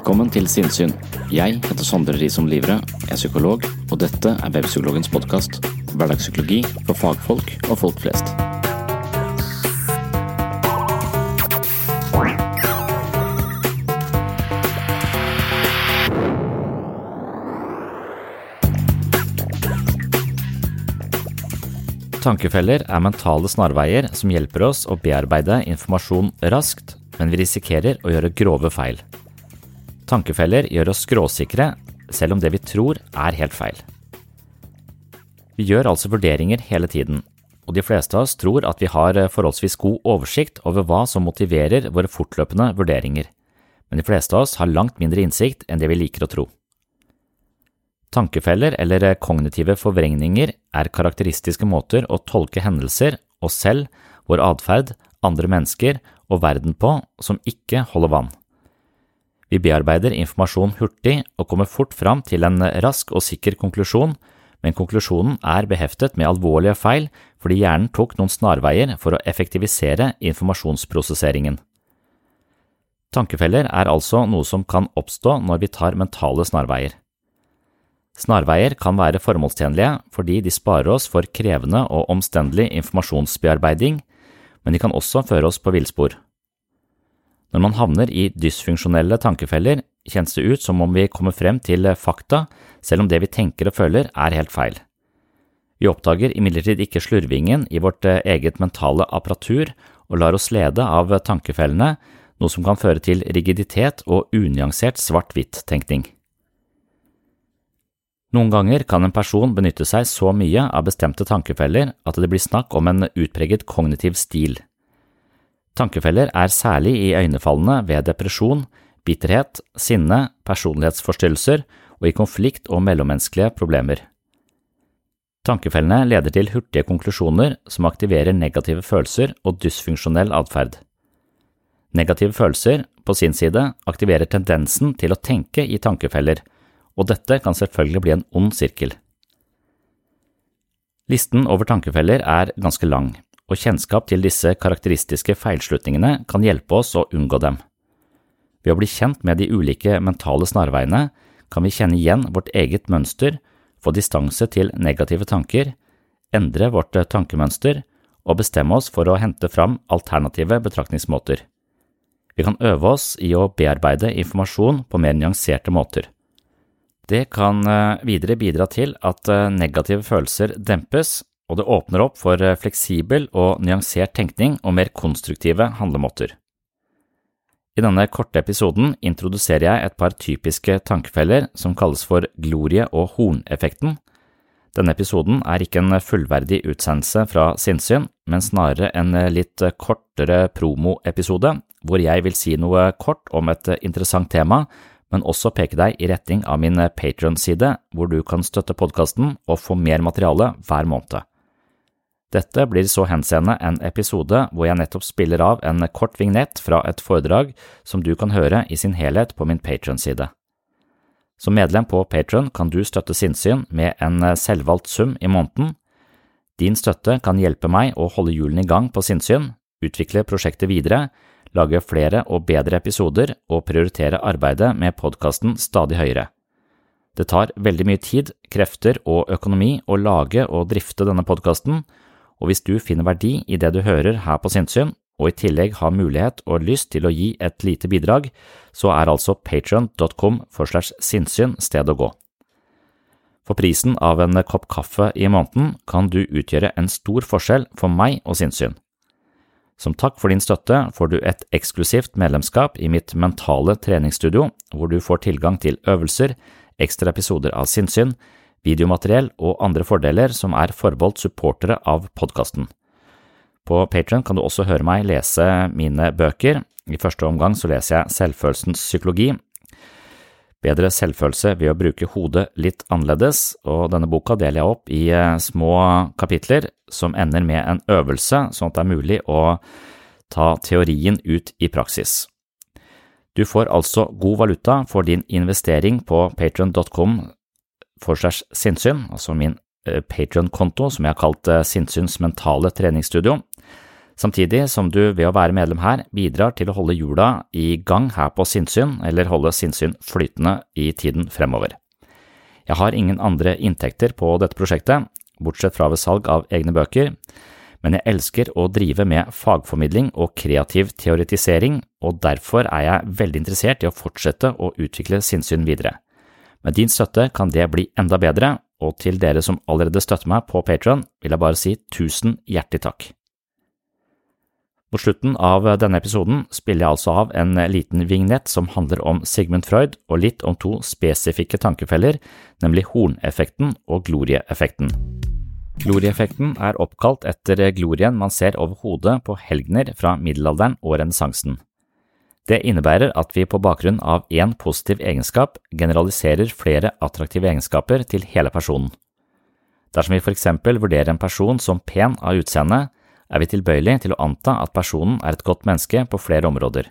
Velkommen til Sinnsyn. Jeg heter Sondre Risom Livre, er psykolog, og dette er Webpsykologens podkast. Hverdagspsykologi for fagfolk og folk flest. Tankefeller er mentale snarveier som hjelper oss å bearbeide informasjon raskt, men vi risikerer å gjøre grove feil. Tankefeller gjør oss skråsikre, selv om det vi tror er helt feil. Vi gjør altså vurderinger hele tiden, og de fleste av oss tror at vi har forholdsvis god oversikt over hva som motiverer våre fortløpende vurderinger, men de fleste av oss har langt mindre innsikt enn det vi liker å tro. Tankefeller eller kognitive forvrengninger er karakteristiske måter å tolke hendelser, oss selv, vår atferd, andre mennesker og verden på som ikke holder vann. Vi bearbeider informasjon hurtig og kommer fort fram til en rask og sikker konklusjon, men konklusjonen er beheftet med alvorlige feil fordi hjernen tok noen snarveier for å effektivisere informasjonsprosesseringen. Tankefeller er altså noe som kan oppstå når vi tar mentale snarveier. Snarveier kan være formålstjenlige fordi de sparer oss for krevende og omstendelig informasjonsbearbeiding, men de kan også føre oss på villspor. Når man havner i dysfunksjonelle tankefeller, kjennes det ut som om vi kommer frem til fakta, selv om det vi tenker og føler er helt feil. Vi oppdager imidlertid ikke slurvingen i vårt eget mentale apparatur og lar oss lede av tankefellene, noe som kan føre til rigiditet og unyansert svart-hvitt-tenkning. Noen ganger kan en person benytte seg så mye av bestemte tankefeller at det blir snakk om en utpreget kognitiv stil. Tankefeller er særlig iøynefallende ved depresjon, bitterhet, sinne, personlighetsforstyrrelser og i konflikt og mellommenneskelige problemer. Tankefellene leder til hurtige konklusjoner som aktiverer negative følelser og dysfunksjonell atferd. Negative følelser, på sin side, aktiverer tendensen til å tenke i tankefeller, og dette kan selvfølgelig bli en ond sirkel. Listen over tankefeller er ganske lang, og kjennskap til disse karakteristiske feilslutningene kan hjelpe oss å unngå dem. Ved å bli kjent med de ulike mentale snarveiene kan vi kjenne igjen vårt eget mønster, få distanse til negative tanker, endre vårt tankemønster og bestemme oss for å hente fram alternative betraktningsmåter. Vi kan øve oss i å bearbeide informasjon på mer nyanserte måter. Det kan videre bidra til at negative følelser dempes, og det åpner opp for fleksibel og nyansert tenkning og mer konstruktive handlemåter. I denne korte episoden introduserer jeg et par typiske tankefeller som kalles for glorie- og horneffekten. Denne episoden er ikke en fullverdig utsendelse fra sinnssyn, men snarere en litt kortere promoepisode, hvor jeg vil si noe kort om et interessant tema, men også peke deg i retning av min Patron-side, hvor du kan støtte podkasten og få mer materiale hver måned. Dette blir så henseende en episode hvor jeg nettopp spiller av en kort vignett fra et foredrag som du kan høre i sin helhet på min Patron-side. Som medlem på Patron kan du støtte sinnssyn med en selvvalgt sum i måneden. Din støtte kan hjelpe meg å holde hjulene i gang på sinnssyn, utvikle prosjektet videre, lage flere og bedre episoder og prioritere arbeidet med podkasten stadig høyere. Det tar veldig mye tid, krefter og økonomi å lage og drifte denne podkasten, og hvis du finner verdi i det du hører her på Sinnsyn, og i tillegg har mulighet og lyst til å gi et lite bidrag, så er altså patron.com for sinnssyn stedet å gå. For prisen av en kopp kaffe i måneden kan du utgjøre en stor forskjell for meg og sinnssyn. Som takk for din støtte får du et eksklusivt medlemskap i mitt mentale treningsstudio, hvor du får tilgang til øvelser, ekstra episoder av sinnssyn, videomateriell og andre fordeler som er forbeholdt supportere av podkasten. På Patron kan du også høre meg lese mine bøker. I første omgang så leser jeg Selvfølelsens psykologi. Bedre selvfølelse ved å bruke hodet litt annerledes, og denne boka deler jeg opp i eh, små kapitler som ender med en øvelse, sånn at det er mulig å ta teorien ut i praksis. Du får altså god valuta for din investering på patron.com for seg sinnssyn, altså min eh, Patrion-konto som jeg har kalt eh, Sinnsyns mentale treningsstudio, samtidig som du ved å være medlem her bidrar til å holde hjula i gang her på sinnssyn, eller holde sinnssyn flytende i tiden fremover. Jeg har ingen andre inntekter på dette prosjektet, bortsett fra ved salg av egne bøker, men jeg elsker å drive med fagformidling og kreativ teoretisering, og derfor er jeg veldig interessert i å fortsette å utvikle sinnssyn videre. Med din støtte kan det bli enda bedre, og til dere som allerede støtter meg på Patron, vil jeg bare si tusen hjertelig takk. Mot slutten av denne episoden spiller jeg altså av en liten vignett som handler om Sigmund Freud og litt om to spesifikke tankefeller, nemlig horneffekten og glorieeffekten. Glorieeffekten er oppkalt etter glorien man ser over hodet på helgener fra middelalderen og renessansen. Det innebærer at vi på bakgrunn av én positiv egenskap generaliserer flere attraktive egenskaper til hele personen. Dersom vi for eksempel vurderer en person som pen av utseende, er vi tilbøyelig til å anta at personen er et godt menneske på flere områder.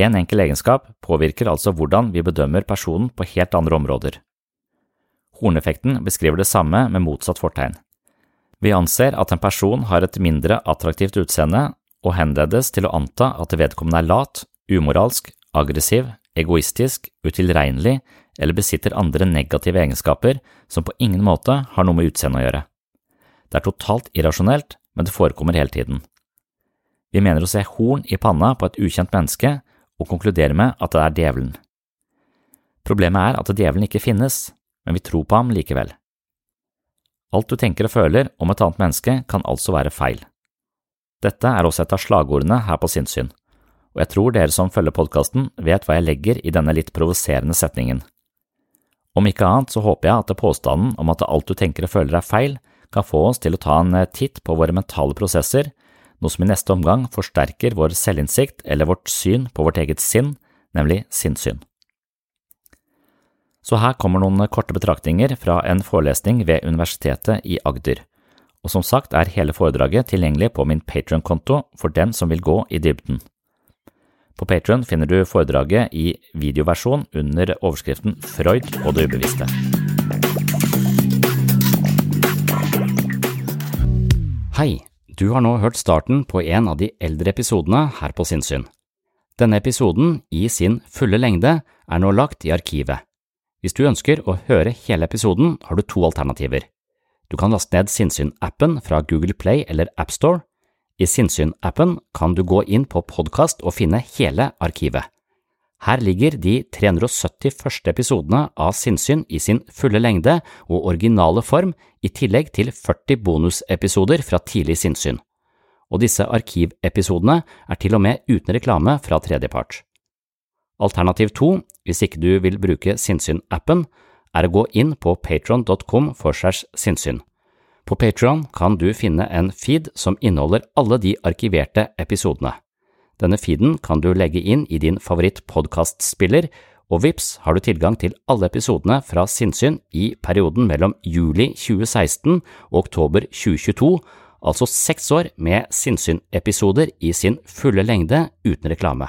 En enkel egenskap påvirker altså hvordan vi bedømmer personen på helt andre områder. Horneffekten beskriver det samme med motsatt fortegn. Vi anser at en person har et mindre attraktivt utseende og henledes til å anta at vedkommende er lat, umoralsk, aggressiv, egoistisk, utilregnelig eller besitter andre negative egenskaper som på ingen måte har noe med utseendet å gjøre. Det er totalt irrasjonelt, men det forekommer hele tiden. Vi mener å se horn i panna på et ukjent menneske og konkluderer med at det er djevelen. Problemet er at djevelen ikke finnes, men vi tror på ham likevel. Alt du tenker og føler om et annet menneske kan altså være feil. Dette er også et av slagordene her på Sinnssyn, og jeg tror dere som følger podkasten vet hva jeg legger i denne litt provoserende setningen. Om ikke annet så håper jeg at påstanden om at alt du tenker og føler er feil, kan få oss til å ta en titt på våre mentale prosesser, noe som i neste omgang forsterker vår selvinnsikt eller vårt syn på vårt eget sinn, nemlig sinnssyn. Så her kommer noen korte betraktninger fra en forelesning ved Universitetet i Agder og som sagt er hele foredraget tilgjengelig på min Patron-konto for den som vil gå i dybden. På Patron finner du foredraget i videoversjon under overskriften Freud og det ubevisste. Hei, du har nå hørt starten på en av de eldre episodene her på Sinnsyn. Denne episoden, i sin fulle lengde, er nå lagt i arkivet. Hvis du ønsker å høre hele episoden, har du to alternativer. Du kan laste ned Sinnsyn-appen fra Google Play eller AppStore. I Sinnsyn-appen kan du gå inn på podkast og finne hele arkivet. Her ligger de 370 første episodene av Sinnsyn i sin fulle lengde og originale form, i tillegg til 40 bonusepisoder fra tidlig sinnssyn. Og disse arkivepisodene er til og med uten reklame fra tredjepart. Alternativ to, hvis ikke du vil bruke Sinnsyn-appen, er å gå inn på patron.com for segs sinnssyn. På Patron kan du finne en feed som inneholder alle de arkiverte episodene. Denne feeden kan du legge inn i din favorittpodkastspiller, og vips har du tilgang til alle episodene fra Sinnsyn i perioden mellom juli 2016 og oktober 2022, altså seks år med Sinnsyn-episoder i sin fulle lengde uten reklame.